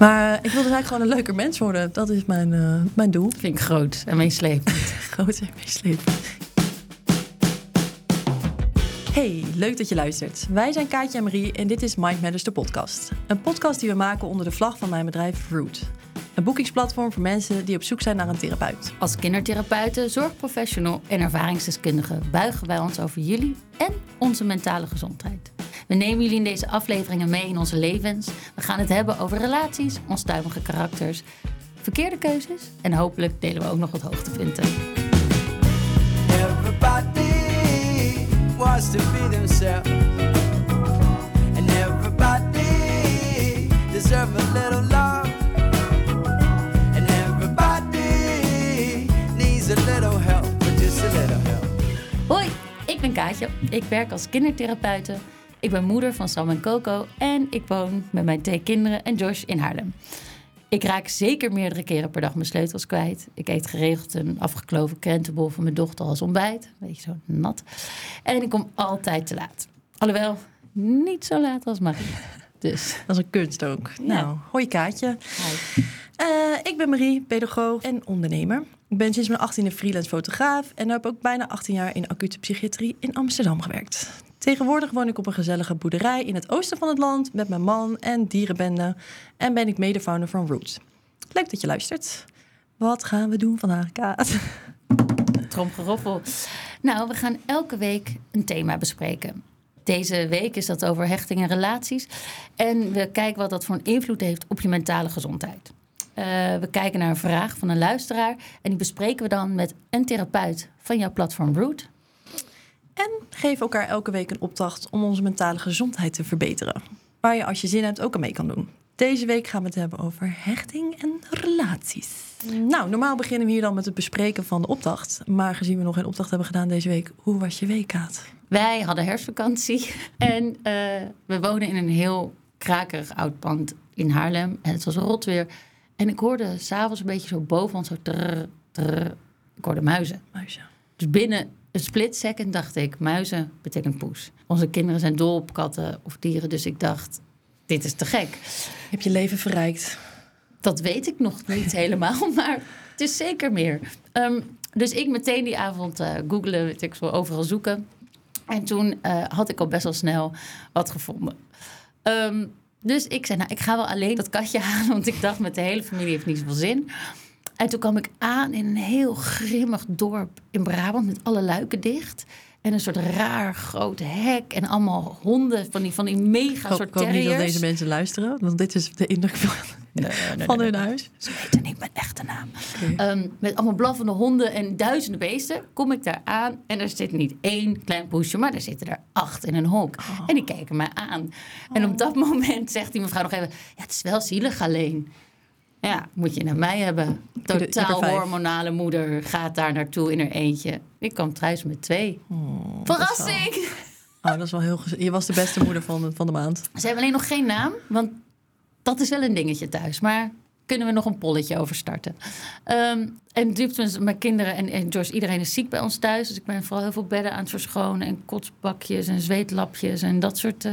Maar ik wil dus eigenlijk gewoon een leuker mens worden. Dat is mijn, uh, mijn doel. Vind ik groot en meeslepend. groot en meeslepend. Hey, leuk dat je luistert. Wij zijn Kaatje en Marie en dit is Mind Matters, de podcast. Een podcast die we maken onder de vlag van mijn bedrijf Root. Een boekingsplatform voor mensen die op zoek zijn naar een therapeut. Als kindertherapeuten, zorgprofessional en ervaringsdeskundige buigen wij ons over jullie en onze mentale gezondheid. We nemen jullie in deze afleveringen mee in onze levens. We gaan het hebben over relaties, onstuimige karakters, verkeerde keuzes en hopelijk delen we ook nog wat hoogtepunten. Everybody wants to be themselves. And everybody deserve a little love. And everybody needs a little help, just a little help. Hoi, ik ben Kaatje. Ik werk als kindertherapeute ik ben moeder van Sam en Coco en ik woon met mijn twee kinderen en Josh in Haarlem. Ik raak zeker meerdere keren per dag mijn sleutels kwijt. Ik eet geregeld een afgekloven krentenbol van mijn dochter als ontbijt. Weet je, zo nat. En ik kom altijd te laat. Alhoewel, niet zo laat als Marie. Dus. Dat is een kunst ook. Nou, hoi Kaatje. Hi. Uh, ik ben Marie, pedagoog en ondernemer. Ik ben sinds mijn 18e freelance fotograaf en heb ook bijna 18 jaar in acute psychiatrie in Amsterdam gewerkt. Tegenwoordig woon ik op een gezellige boerderij in het oosten van het land met mijn man en dierenbende en ben ik mede-founder van Roots. Leuk dat je luistert. Wat gaan we doen vandaag, Kaat? Tromgeroffel. Nou, we gaan elke week een thema bespreken. Deze week is dat over hechting en relaties. En we kijken wat dat voor een invloed heeft op je mentale gezondheid. Uh, we kijken naar een vraag van een luisteraar en die bespreken we dan met een therapeut van jouw platform Root. En geven elkaar elke week een opdracht om onze mentale gezondheid te verbeteren. Waar je als je zin hebt ook aan mee kan doen. Deze week gaan we het hebben over hechting en relaties. Nou, normaal beginnen we hier dan met het bespreken van de opdracht. Maar gezien we nog geen opdracht hebben gedaan deze week, hoe was je week, Kaat? Wij hadden herfstvakantie en uh, we wonen in een heel krakerig oud pand in Haarlem. En het was rot weer. En ik hoorde s'avonds een beetje zo boven ons zo trrr, trrr. Ik hoorde muizen. Muizen. Dus binnen een split second dacht ik, muizen betekent poes. Onze kinderen zijn dol op katten of dieren, dus ik dacht, dit is te gek. Heb je leven verrijkt? Dat weet ik nog niet helemaal, maar het is zeker meer. Ehm, dus ik meteen die avond uh, googelen, weet ik overal zoeken. En toen uh, had ik al best wel snel wat gevonden. Ehm, dus ik zei, nou, ik ga wel alleen dat katje halen, want ik dacht, met de hele familie heeft niet zoveel zin. En toen kwam ik aan in een heel grimmig dorp in Brabant met alle luiken dicht. En een soort raar groot hek en allemaal honden van die, van die mega soort terriers. Ik hoop niet dat deze mensen luisteren, want dit is de indruk van, van hun huis. Ze weten niet mijn echte naam. Ehm, met allemaal blaffende honden en duizenden beesten kom ik daar aan. En er zit niet één klein poesje, maar er zitten er acht in een hok. Oh. En die kijken mij aan. En op dat moment zegt die mevrouw nog even... Ja, het is wel zielig alleen. Ja, moet je naar mij hebben. Totaal hormonale moeder gaat daar naartoe in haar eentje. Ik kwam thuis met twee. Oh, Verrassing! Dat oh, dat is wel heel Je was de beste moeder van de, van de maand. Ze hebben alleen nog geen naam, want dat is wel een dingetje thuis. Maar kunnen we nog een polletje over starten. Um, en diepte mijn kinderen en, en George, iedereen is ziek bij ons thuis. Dus ik ben vooral heel veel bedden aan het verschonen. En kotsbakjes en zweetlapjes en dat soort... Uh,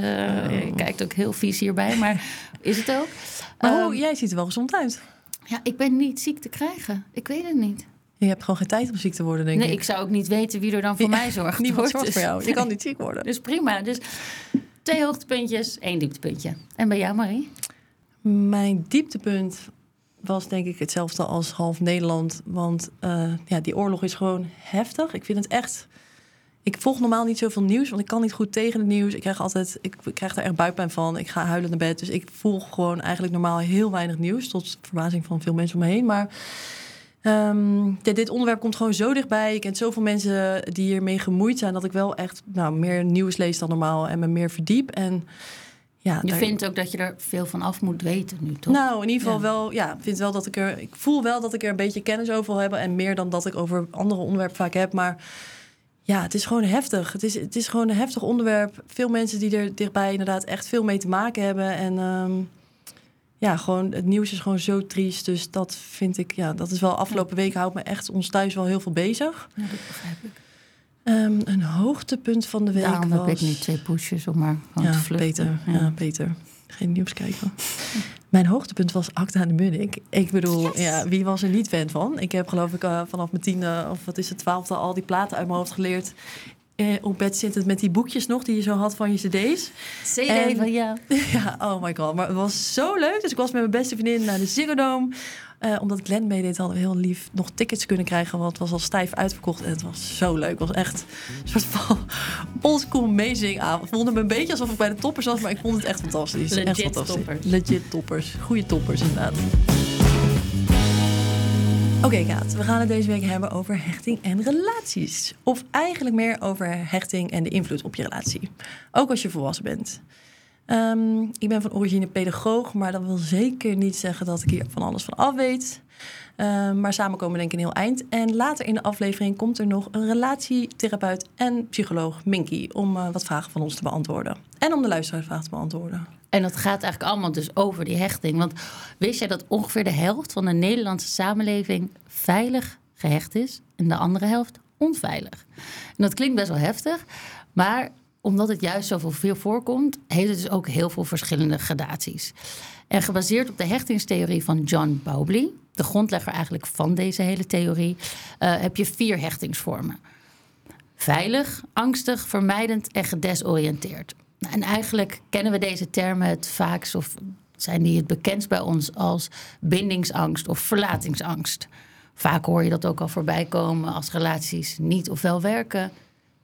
Je kijkt ook heel vies hierbij, maar is het ook. Maar um, jij ziet er wel gezond uit. Ja, ik ben niet ziek te krijgen. Ik weet het niet. Je hebt gewoon geen tijd om ziek te worden, denk nee, ik. Nee, ik zou ook niet weten wie er dan voor mij zorgt. Niemand zorgt dus, voor jou. Je kan niet ziek worden. Dus prima. Dus twee hoogtepuntjes, één dieptepuntje. En bij jou, Marie? Mijn dieptepunt was denk ik hetzelfde als half Nederland. Want uh, ja, die oorlog is gewoon heftig. Ik vind het echt ik volg normaal niet zoveel nieuws, want ik kan niet goed tegen het nieuws. Ik krijg altijd, ik, krijg daar echt buikpijn van. Ik ga huilen naar bed. Dus ik volg gewoon eigenlijk normaal heel weinig nieuws. Tot verbazing van veel mensen om me heen. Maar um, dit onderwerp komt gewoon zo dichtbij. Ik ken zoveel mensen die hiermee gemoeid zijn. Dat ik wel echt nou, meer nieuws lees dan normaal en me meer verdiep. En ja, je vindt ook dat je er veel van af moet weten nu, toch? Nou, in ieder geval wel. Ja, vind wel dat ik er. Ik voel wel dat ik er een beetje kennis over wil hebben. En meer dan dat ik over andere onderwerpen vaak heb. Maar ja, het is gewoon heftig. Het is, het is gewoon een heftig onderwerp. Veel mensen die er dichtbij inderdaad echt veel mee te maken hebben. En um, ja, gewoon het nieuws is gewoon zo triest. Dus dat vind ik, ja, dat is wel afgelopen week houdt me echt ons thuis wel heel veel bezig. Ja, dat begrijp ik. Um, een hoogtepunt van de week Daarom was... heb ik niet twee pushes om maar gewoon ja, te vluchten. Beter, ja. ja, beter. Geen nieuws kijken. Mijn hoogtepunt was Acta aan de Munnik. Ik bedoel, ja, wie was er niet fan van? Ik heb geloof ik eh, vanaf mijn tiende, of wat is het, twaalfde, al die platen uit mijn hoofd geleerd. Eh, op bed zittend met die boekjes nog die je zo had van je cd's. CD En- van jou. Ja, oh my god. Maar het was zo leuk. Dus ik was met mijn beste vriendin naar de Ziggo Dome. Eh, omdat Glenn meedeed, hadden we heel lief nog tickets kunnen krijgen. Want het was al stijf uitverkocht. En het was zo leuk. Het was echt een soort van oldschool amazing avond. Ik voelde me een beetje alsof ik bij de toppers was. Maar ik vond het echt fantastisch. echt Legit fantastisch. toppers. Legit toppers. Goede toppers inderdaad. Oké, Kaat. We gaan het deze week hebben over hechting en relaties. Of eigenlijk meer over hechting en de invloed op je relatie. Ook als je volwassen bent. Ehm, ik ben van origine pedagoog, maar dat wil zeker niet zeggen dat ik hier van alles van af weet. Ehm, maar samen komen denk ik een heel eind. En later in de aflevering komt er nog een relatietherapeut en psycholoog, Minky, om eh, wat vragen van ons te beantwoorden. En om de luisteraarsvraag te beantwoorden. En dat gaat eigenlijk allemaal dus over die hechting. Want wist jij dat ongeveer de helft van de Nederlandse samenleving veilig gehecht is en de andere helft onveilig? En dat klinkt best wel heftig, maar omdat het juist zoveel veel voorkomt, heeft het dus ook heel veel verschillende gradaties. En gebaseerd op de hechtingstheorie van John Bowlby, de grondlegger eigenlijk van deze hele theorie, eh, heb je vier hechtingsvormen. Veilig, angstig, vermijdend en gedesoriënteerd. En eigenlijk kennen we deze termen het vaakst of zijn die het bekendst bij ons als bindingsangst of verlatingsangst. Vaak hoor je dat ook al voorbij komen als relaties niet of wel werken.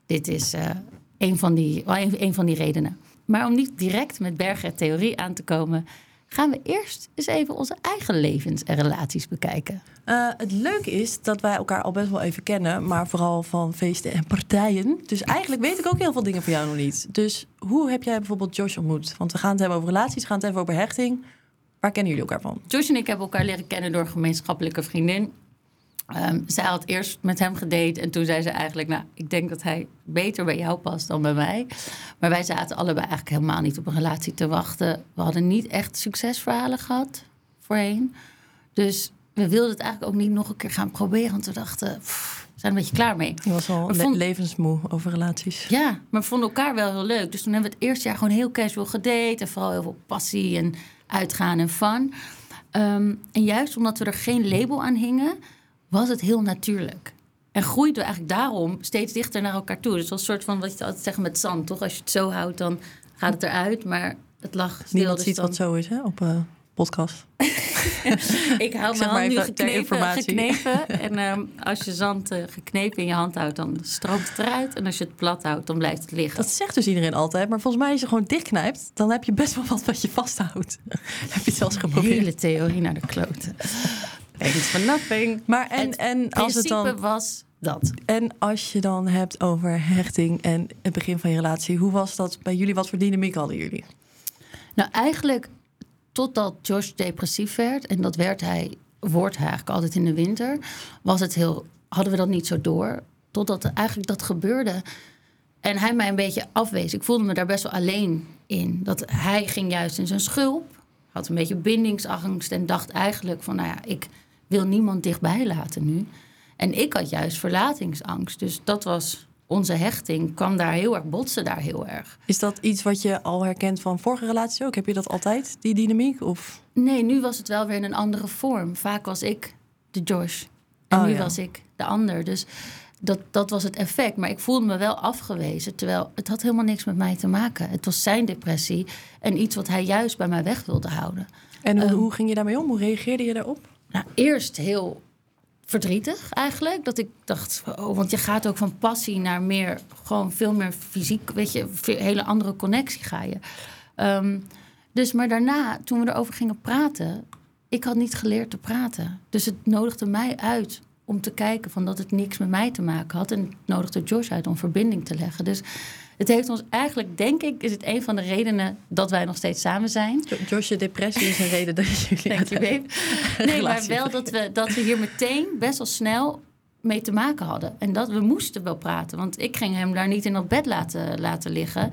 Dit is eh, een, van die, een, een van die redenen. Maar om niet direct met bergen theorie aan te komen, gaan we eerst eens even onze eigen levens en relaties bekijken. Eh, het leuke is dat wij elkaar al best wel even kennen, maar vooral van feesten en partijen. Dus eigenlijk weet ik ook heel veel dingen van jou nog niet. Dus hoe heb jij bijvoorbeeld Josh ontmoet? Want we gaan het hebben over relaties, we gaan het even over hechting. Waar kennen jullie elkaar van? Josh en ik hebben elkaar leren kennen door een gemeenschappelijke vriendin. Ehm, zij had eerst met hem gedate en toen zei ze eigenlijk... nou, ik denk dat hij beter bij jou past dan bij mij. Maar wij zaten allebei eigenlijk helemaal niet op een relatie te wachten. We hadden niet echt succesverhalen gehad voorheen. Dus we wilden het eigenlijk ook niet nog een keer gaan proberen. Want we dachten, pff, we zijn een beetje klaar mee. Je was al Maar le- vond- levensmoe over relaties. Ja, maar we vonden elkaar wel heel leuk. Dus toen hebben we het eerste jaar gewoon heel casual gedate. En vooral heel veel passie en uitgaan en fun. Ehm, en juist omdat we er geen label aan hingen, was het heel natuurlijk. En groeiden we eigenlijk daarom steeds dichter naar elkaar toe. Dus was een soort van wat je altijd zegt met zand, toch? Als je het zo houdt, dan gaat het eruit. Maar het lag stil. Niemand dus ziet dan- wat zo is hè, op eh, podcast. Ik hou mijn hand nu geknepen. geknepen. En ehm, als je zand eh, geknepen in je hand houdt, dan stroomt het eruit. En als je het plat houdt, dan blijft het liggen. Dat zegt dus iedereen altijd, maar volgens mij als je gewoon dichtknijpt, dan heb je best wel wat wat je vasthoudt. heb je het eens geprobeerd? hele theorie naar de kloten. Thanks for nothing. Maar en, Het en, als het dan, was dat. en als je dan hebt over hechting en het begin van je relatie, hoe was dat bij jullie? Wat voor dynamiek hadden jullie? Nou, eigenlijk totdat Josh depressief werd... en dat werd hij, wordt hij eigenlijk altijd in de winter... Was het heel, hadden we dat niet zo door. Totdat eigenlijk dat gebeurde... En hij mij een beetje afwees. Ik voelde me daar best wel alleen in. Dat hij ging juist in zijn schulp. Had een beetje bindingsangst. En dacht eigenlijk van, nou ja, ik wil niemand dichtbij laten nu. En ik had juist verlatingsangst. Dus dat was onze hechting. kwam daar heel erg, botsen daar heel erg. Is dat iets wat je al herkent van vorige relaties ook? Heb je dat altijd, die dynamiek? Of Nee, nu was het wel weer in een andere vorm. Vaak was ik de Josh. En Oh, nu ja. was ik de ander. Dus dat, dat was het effect. Maar ik voelde me wel afgewezen. Terwijl het had helemaal niks met mij te maken. Het was zijn depressie. En iets wat hij juist bij mij weg wilde houden. en hoe, Ehm. hoe ging je daarmee om? Hoe reageerde je daarop? Nou, eerst heel verdrietig eigenlijk. Dat ik dacht, oh, want je gaat ook van passie naar meer, gewoon veel meer fysiek, weet je, hele andere connectie ga je. Ehm, dus, maar daarna, toen we erover gingen praten, ik had niet geleerd te praten. Dus het nodigde mij uit om te kijken van dat het niks met mij te maken had. En het nodigde Josh uit om verbinding te leggen. Dus het heeft ons eigenlijk, denk ik, is het een van de redenen dat wij nog steeds samen zijn. Jo- Josh, je depressie is een reden dat jullie Dank je, babe. Nee, maar wel dat we, dat we hier meteen best wel snel mee te maken hadden. En dat we moesten wel praten. Want ik ging hem daar niet in dat bed laten, laten liggen.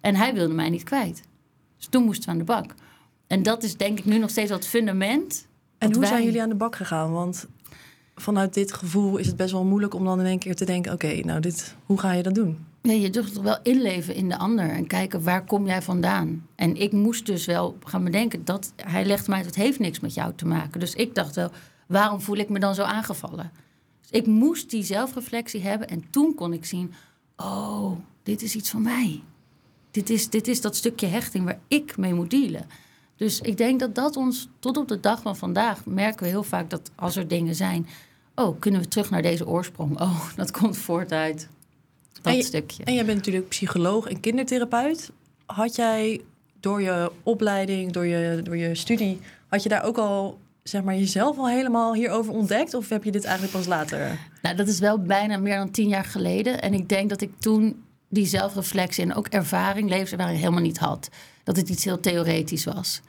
En hij wilde mij niet kwijt. Dus toen moesten we aan de bak. En dat is denk ik nu nog steeds wat fundament. En hoe wij- zijn jullie aan de bak gegaan? Want vanuit dit gevoel is het best wel moeilijk om dan in één keer te denken: oké, nou, dit, hoe ga je dat doen? Ja, je durft toch wel inleven in de ander en kijken waar kom jij vandaan. En ik moest dus wel gaan bedenken dat hij legt mij het heeft niks met jou te maken. Dus ik dacht wel, waarom voel ik me dan zo aangevallen? Dus ik moest die zelfreflectie hebben en toen kon ik zien, oh, dit is iets van mij. Dit is, dit is dat stukje hechting waar ik mee moet dealen. Dus ik denk dat dat ons tot op de dag van vandaag merken we heel vaak dat als er dingen zijn, oh, kunnen we terug naar deze oorsprong? Oh, dat komt voort uit dat En je- stukje. En jij bent natuurlijk psycholoog en kindertherapeut. Had jij door je opleiding, door je, door je studie, had je daar ook al zeg maar, jezelf al helemaal hierover ontdekt? Of heb je dit eigenlijk pas later? Nou, dat is wel bijna meer dan tien jaar geleden. En ik denk dat ik toen die zelfreflectie en ook ervaring, levenservaring helemaal niet had. Dat het iets heel theoretisch was.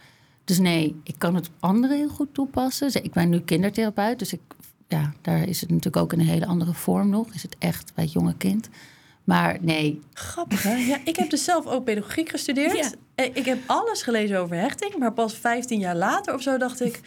Dus nee, ik kan het op anderen heel goed toepassen. Ik ben nu kindertherapeut, dus ik, ja, daar is het natuurlijk ook in een hele andere vorm nog. Is het echt bij het jonge kind. Maar nee, Grappig, hè? Ja, ik heb dus zelf ook pedagogiek gestudeerd. Ja. En Ik heb alles gelezen over hechting, maar pas 15 jaar later of zo dacht ik...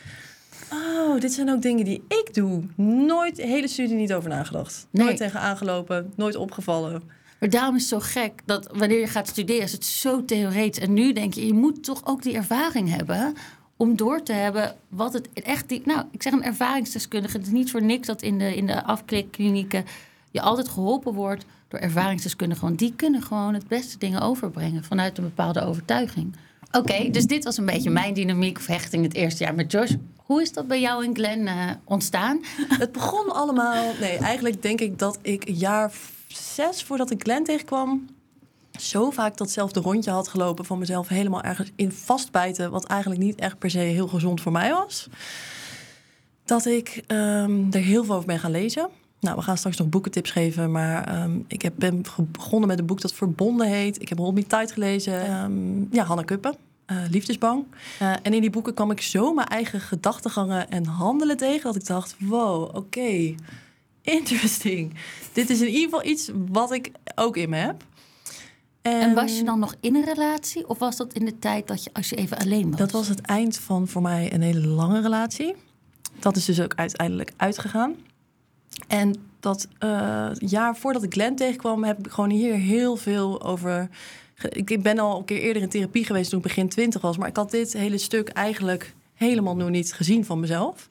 Oh, dit zijn ook dingen die ik doe. Nooit, de hele studie niet over nagedacht. Nee. Nooit tegen aangelopen, nooit opgevallen. Maar daarom is het zo gek dat wanneer je gaat studeren, is het zo theoretisch. En nu denk je, je moet toch ook die ervaring hebben om door te hebben wat het echt. Die, nou, ik zeg een ervaringsdeskundige. Het is niet voor niks dat in de, in de afklikklinieken je altijd geholpen wordt door ervaringsdeskundigen. Want die kunnen gewoon het beste dingen overbrengen vanuit een bepaalde overtuiging. Oké, dus dit was een beetje mijn dynamiek of hechting het eerste jaar met Josh. Hoe is dat bij jou en Glenn eh, ontstaan? Het begon allemaal... Nee, eigenlijk denk ik dat ik een jaar zes voordat ik Glenn tegenkwam... zo vaak datzelfde rondje had gelopen van mezelf helemaal ergens in vastbijten... wat eigenlijk niet echt per se heel gezond voor mij was. Dat ik ehm, er heel veel over ben gaan lezen. Nou, we gaan straks nog boekentips geven, maar ehm, ik heb, ben begonnen met een boek dat Verbonden heet. Ik heb Hold Me Tight gelezen. Ehm, ja, Hanne Kuppen. eh, liefdesbang. En in die boeken kwam ik zo mijn eigen gedachtegangen en handelen tegen... dat ik dacht, wow, oké, interesting. Dit is in ieder geval iets wat ik ook in me heb. En was je dan nog in een relatie? Of was dat in de tijd dat je, als je even alleen was? Dat was het eind van voor mij een hele lange relatie. Dat is dus ook uiteindelijk uitgegaan. En dat eh, jaar voordat ik Glenn tegenkwam, heb ik gewoon hier heel veel over. Ik ben al een keer eerder in therapie geweest toen ik begin twintig was, maar ik had dit hele stuk eigenlijk helemaal nog niet gezien van mezelf.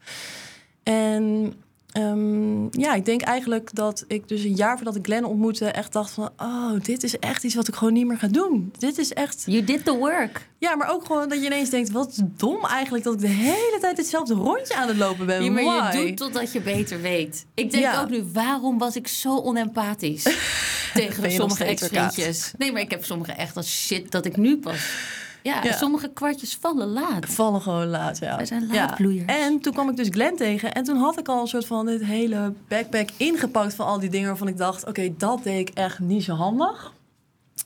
En ehm, ja, ik denk eigenlijk dat ik dus een jaar voordat ik Glenn ontmoette, echt dacht van, oh, dit is echt iets wat ik gewoon niet meer ga doen. Dit is echt You did the work. ja, maar ook gewoon dat je ineens denkt... wat dom eigenlijk dat ik de hele tijd hetzelfde rondje aan het lopen ben. Ja, maar je doet totdat je beter weet. Ik denk Ja. ook nu, waarom was ik zo onempathisch tegen sommige ex-vriendjes? Nee, maar ik heb sommige echt als shit dat ik nu pas... Ja, Ja. sommige kwartjes vallen laat. Vallen gewoon laat, ja. Wij zijn Ja. laatbloeiers. En toen kwam ik dus Glenn tegen. En toen had ik al een soort van dit hele backpack ingepakt van al die dingen... waarvan ik dacht, oké, dat deed ik echt niet zo handig.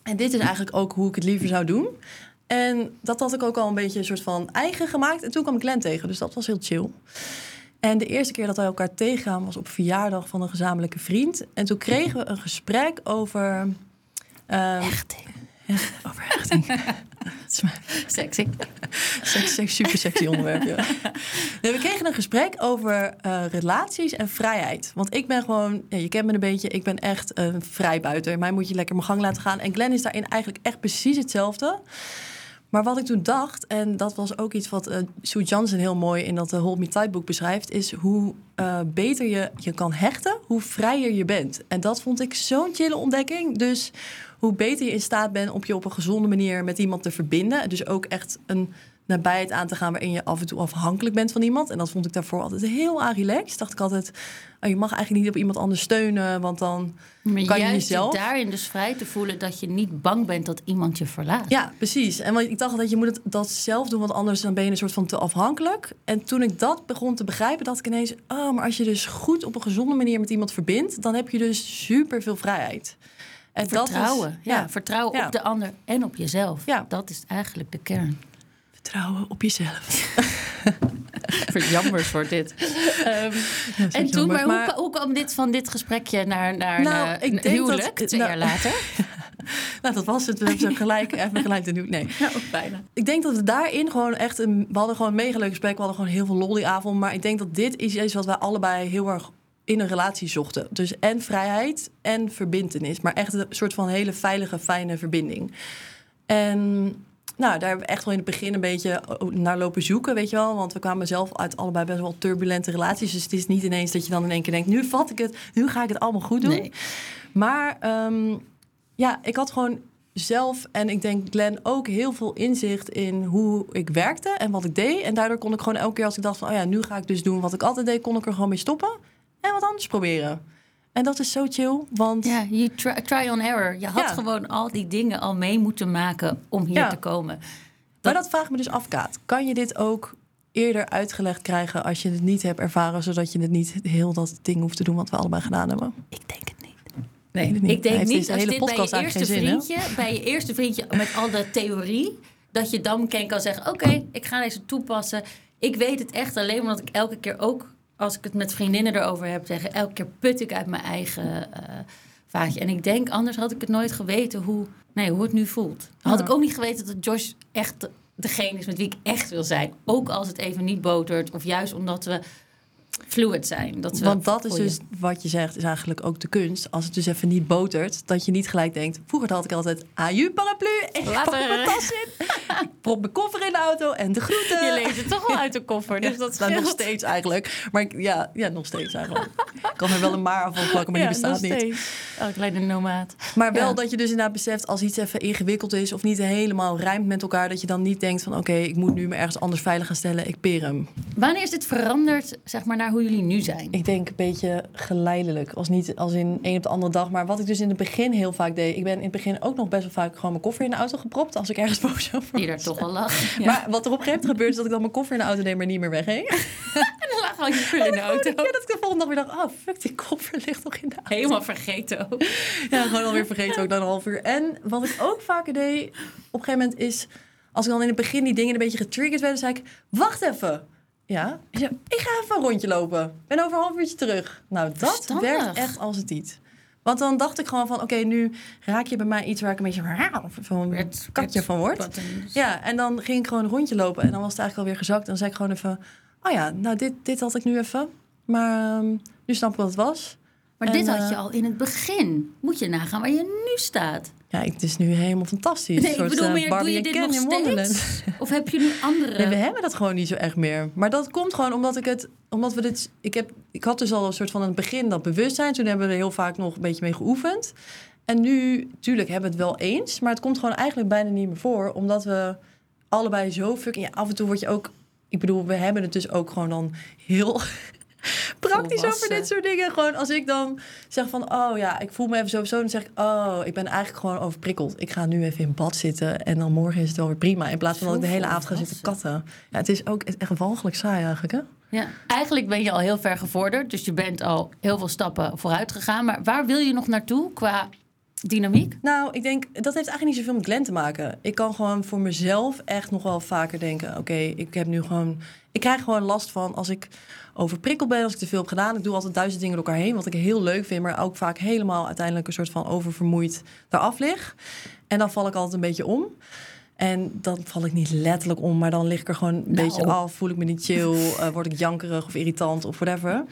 En dit is eigenlijk ook hoe ik het liever zou doen. En dat had ik ook al een beetje een soort van eigen gemaakt. En toen kwam ik Glenn tegen, dus dat was heel chill. En de eerste keer dat wij elkaar tegenkwamen was op verjaardag van een gezamenlijke vriend. En toen kregen we een gesprek over... ehm, Hechting. over hechting. Het is mijn- Sexy. Super sexy onderwerp, ja. Nee, we kregen een gesprek over eh, relaties en vrijheid. Want ik ben gewoon, ja, je kent me een beetje, ik ben echt een vrijbuiter. Mij moet je lekker mijn gang laten gaan. En Glenn is daarin eigenlijk echt precies hetzelfde. Maar wat ik toen dacht, en dat was ook iets wat eh, Sue Johnson heel mooi in dat eh, Hold Me Tight boek beschrijft, is hoe eh, beter je je kan hechten, hoe vrijer je bent. En dat vond ik zo'n chille ontdekking. Dus hoe beter je in staat bent om je op een gezonde manier met iemand te verbinden. Dus ook echt een nabijheid aan te gaan waarin je af en toe afhankelijk bent van iemand. En dat vond ik daarvoor altijd heel aan relaxed. Dacht ik altijd, oh, je mag eigenlijk niet op iemand anders steunen, want dan Maar kan je jezelf... daarin dus vrij te voelen dat je niet bang bent dat iemand je verlaat. Ja, precies. En want ik dacht dat je moet het, dat zelf doen, want anders dan ben je een soort van te afhankelijk. En toen ik dat begon te begrijpen, dacht ik ineens... oh, maar als je dus goed op een gezonde manier met iemand verbindt... dan heb je dus super veel vrijheid. En dat is- Vertrouwen. ja, vertrouwen Ja. op de ander en op jezelf. Ja. Dat is eigenlijk de kern. Vertrouwen op jezelf. Verjammers wordt dit. Ehm, en toen, jammer, maar, maar- Hoe, hoe kwam dit van dit gesprekje naar, naar Nou, ik denk dat- huwelijk, twee nou- jaar later? Nou, dat was het. We hebben zo gelijk, even gelijk te doen. Nee. Ook bijna. Ik denk dat we daarin gewoon echt... Een, we hadden gewoon een mega leuk gesprek. We hadden gewoon heel veel lol die avond. Maar ik denk dat dit is iets wat wij allebei heel erg in een relatie zochten. Dus en vrijheid en verbintenis. Maar echt een soort van hele veilige, fijne verbinding. En nou, daar hebben we echt wel in het begin een beetje naar lopen zoeken, weet je wel. Want we kwamen zelf uit allebei best wel turbulente relaties. Dus het is niet ineens dat je dan in één keer denkt... nu vat ik het, nu ga ik het allemaal goed doen. Nee. Maar ehm, ja, ik had gewoon zelf en ik denk Glenn ook heel veel inzicht in hoe ik werkte en wat ik deed. En daardoor kon ik gewoon elke keer als ik dacht van... oh ja, nu ga ik dus doen wat ik altijd deed... kon ik er gewoon mee stoppen en wat anders proberen. En dat is zo chill, want... Ja, je try, try on error. Je had Ja. gewoon al die dingen al mee moeten maken om hier Ja. te komen. Maar dat vraagt me dus af, Kaat. Kan je dit ook eerder uitgelegd krijgen als je het niet hebt ervaren... zodat je het niet heel dat ding hoeft te doen wat we allebei gedaan hebben? Ik denk het niet. Nee, Ik denk niet als hele dit bij je podcast eerste zin, vriendje, bij je eerste vriendje met al de theorie, dat je dan kan zeggen: Oké, ik ga deze toepassen. Ik weet het echt alleen omdat ik elke keer ook, als ik het met vriendinnen erover heb, zeggen: elke keer put ik uit mijn eigen eh, vaatje. En ik denk, anders had ik het nooit geweten hoe, nee, hoe het nu voelt. Had Ja. ik ook niet geweten dat Josh echt degene is met wie ik echt wil zijn. Ook als het even niet botert, of juist omdat we fluid zijn. Dat we Want dat is dus wat je zegt, is eigenlijk ook de kunst. Als het dus even niet botert, dat je niet gelijk denkt... vroeger had ik altijd aju paraplu, ik Later. pak mijn tas in... prop mijn koffer in de auto en de groeten. Je leest het toch wel uit de koffer, dus dat nou, nog scheelt. steeds eigenlijk. Maar ik, ja, ja, nog steeds eigenlijk. Ik kan er wel een maar van plakken, maar die bestaat nog niet. Oh, kleine nomaat. Maar wel dat je dus inderdaad beseft als iets even ingewikkeld is... of niet helemaal rijmt met elkaar... dat je dan niet denkt van oké, ik moet nu me ergens anders veilig gaan stellen. Ik peer hem. Wanneer is dit veranderd, zeg maar, naar hoe jullie nu zijn? Ik denk een beetje geleidelijk. Als niet als in een op de andere dag. Maar wat ik dus in het begin heel vaak deed. Ik ben in het begin ook nog best wel vaak gewoon mijn koffer in de auto gepropt. Als ik ergens boos over Die was. toch wel lag. Ja. Maar wat er op een gegeven moment gebeurt is dat ik dan mijn koffer in de auto neem, maar niet meer wegging. En dan lag al je spullen in de auto. Ja, dat ik de volgende dag weer dacht, oh fuck, die koffer ligt nog in de auto. Helemaal vergeten ook. Ja, gewoon alweer vergeten ook na een half uur. En wat ik ook vaker deed op een gegeven moment is... als ik dan in het begin die dingen een beetje getriggerd werden... zei ik, wacht even. Ja, ik ga even een rondje lopen. Ben over een half uurtje terug. Nou, dat Verstandig. werkt echt als het niet. Want dan dacht ik gewoon van, oké, nu raak je bij mij iets waar ik een beetje van katje van word. buttons. Ja, en dan ging ik gewoon een rondje lopen en dan was het eigenlijk alweer gezakt. En dan zei ik gewoon even, oh ja, nou dit, dit had ik nu even. Maar ehm, nu snap ik wat het was. Maar En, dit had je eh, al in het begin. Moet je nagaan waar je nu staat. Ja, het is nu helemaal fantastisch. Nee, ik soort, bedoel eh, meer, doe Barbie je en dit nog steeds? Of heb je nu andere... Nee, we hebben dat gewoon niet zo echt meer. Maar dat komt gewoon omdat ik het, omdat we dit, ik heb, ik had dus al een soort van het begin dat bewustzijn. Toen hebben we er heel vaak nog een beetje mee geoefend. En nu, tuurlijk, hebben we het wel eens, maar het komt gewoon eigenlijk bijna niet meer voor, omdat we allebei zo fucking. Ja, af en toe word je ook, ik bedoel, we hebben het dus ook gewoon dan heel praktisch over dit soort dingen. Gewoon als ik dan zeg van, oh ja, ik voel me even sowieso, dan zeg ik, oh, ik ben eigenlijk gewoon overprikkeld. Ik ga nu even in bad zitten en dan morgen is het wel weer prima. In plaats van dat ik de Zo hele avond ga zitten katten. Ja, het is ook echt walgelijk saai eigenlijk, hè? Ja. Eigenlijk ben je al heel ver gevorderd. Dus je bent al heel veel stappen vooruit gegaan. Maar waar wil je nog naartoe qua dynamiek? Nou, ik denk, dat heeft eigenlijk niet zoveel met Glenn te maken. Ik kan gewoon voor mezelf echt nog wel vaker denken... oké, ik heb nu gewoon... Ik krijg gewoon last van als ik overprikkeld ben, als ik te veel heb gedaan. Ik doe altijd duizend dingen door elkaar heen, wat ik heel leuk vind... maar ook vaak helemaal uiteindelijk een soort van oververmoeid eraf lig. En dan val ik altijd een beetje om. En dan val ik niet letterlijk om, maar dan lig ik er gewoon een Nou. beetje af. Voel ik me niet chill, eh, word ik jankerig of irritant of whatever.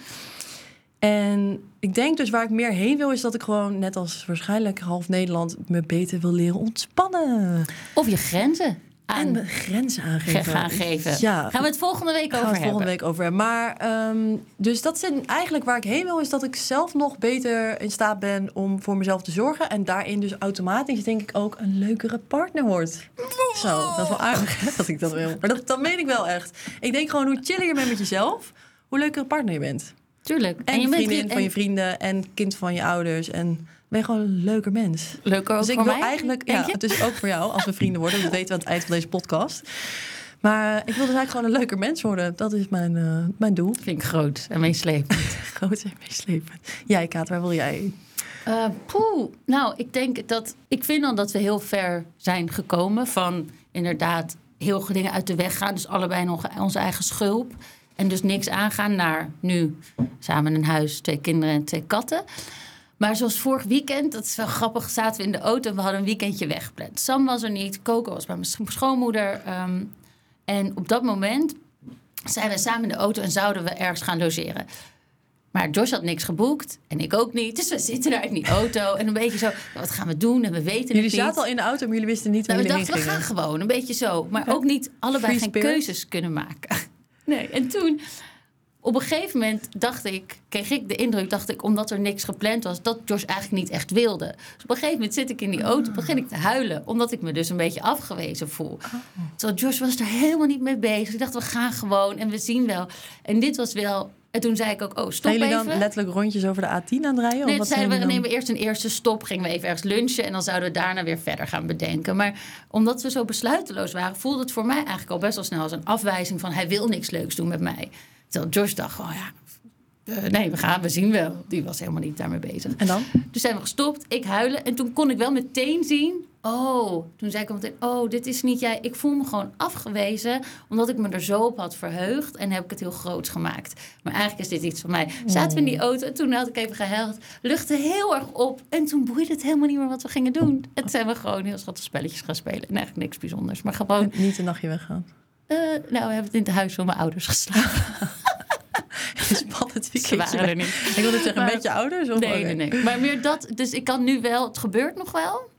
En ik denk dus waar ik meer heen wil, is dat ik gewoon, net als waarschijnlijk half Nederland, me beter wil leren ontspannen. Of je grenzen En aan mijn grenzen ge- aangeven. Ja, Gaan we het volgende week gaan we over het volgende hebben. week over hebben. Maar ehm, dus dat zijn eigenlijk waar ik heen wil, is dat ik zelf nog beter in staat ben om voor mezelf te zorgen. En daarin dus automatisch denk ik ook een leukere partner wordt. Zo, dat is wel aardig hè, dat ik dat wil. Maar dat, dat meen ik wel echt. Ik denk gewoon hoe chiller je bent met jezelf, hoe leukere partner je bent. Tuurlijk. En, je bent vriendin en van je vrienden en kind van je ouders. En ben je gewoon een leuker mens. Leuker ook dus ik voor wil mij, eigenlijk, denk ja, je? het is ook voor jou als we vrienden worden. Dat weten we aan het eind van deze podcast. Maar ik wil dus eigenlijk gewoon een leuker mens worden. Dat is mijn, eh, mijn doel. Vind ik groot en meeslepend. Groot en meeslepend. Jij, Kaat, waar wil jij? Eh, poeh. Nou, ik denk dat. Ik vind dan dat we heel ver zijn gekomen van inderdaad heel veel dingen uit de weg gaan. Dus allebei nog onze eigen schulp. En dus niks aangaan naar nu samen een huis, twee kinderen en twee katten. Maar zoals vorig weekend, dat is wel grappig, zaten we in de auto en we hadden een weekendje weggepland. Sam was er niet, Coco was bij mijn sch- schoonmoeder. ehm, en op dat moment zijn we samen in de auto en zouden we ergens gaan logeren. Maar Josh had niks geboekt en ik ook niet. Dus we zitten daar in die auto en een beetje zo, wat gaan we doen? En we weten Jullie niet. zaten al in de auto, maar jullie wisten niet waar Nou, we jullie heen dachten, we gaan gewoon, een beetje zo. Maar ook niet allebei Free geen spirit? keuzes kunnen maken. Nee, en toen, op een gegeven moment dacht ik, kreeg ik de indruk, dacht ik, omdat er niks gepland was, dat Josh eigenlijk niet echt wilde. Dus op een gegeven moment zit ik in die auto, begin ik te huilen, omdat ik me dus een beetje afgewezen voel. Terwijl Josh was er helemaal niet mee bezig. Ik dacht, we gaan gewoon en we zien wel. En dit was wel, en toen zei ik ook, oh, stop even. dan letterlijk rondjes over de A10 aan het rijden? Nee, zeiden we, dan? nemen eerst een eerste stop, gingen we even ergens lunchen en dan zouden we daarna weer verder gaan bedenken. Maar omdat we zo besluiteloos waren, voelde het voor mij eigenlijk al best wel snel als een afwijzing van hij wil niks leuks doen met mij. Terwijl Josh dacht gewoon, ja, eh, nee, we gaan, we zien wel. Die was helemaal niet daarmee bezig. En dan? Dus zijn we gestopt, ik huilen. En toen kon ik wel meteen zien. Oh, toen zei ik meteen: Oh, dit is niet jij. Ik voel me gewoon afgewezen. Omdat ik me er zo op had verheugd. En heb ik het heel groots gemaakt. Maar eigenlijk is dit iets van mij. Zaten we in die auto en toen had ik even gehuild. Luchtte heel erg op. En toen boeide het helemaal niet meer wat we gingen doen. En toen zijn we gewoon heel schattig spelletjes gaan spelen. En eigenlijk niks bijzonders. Maar gewoon, Niet een nachtje weggaan. eh, nou, we hebben het in het huis van mijn ouders geslapen. Spannend Ze weekendje. waren er niet. Ik wilde zeggen, Maar- met je ouders? Of Nee, nee, nee. Maar meer dat. Dus ik kan nu wel, het gebeurt nog wel.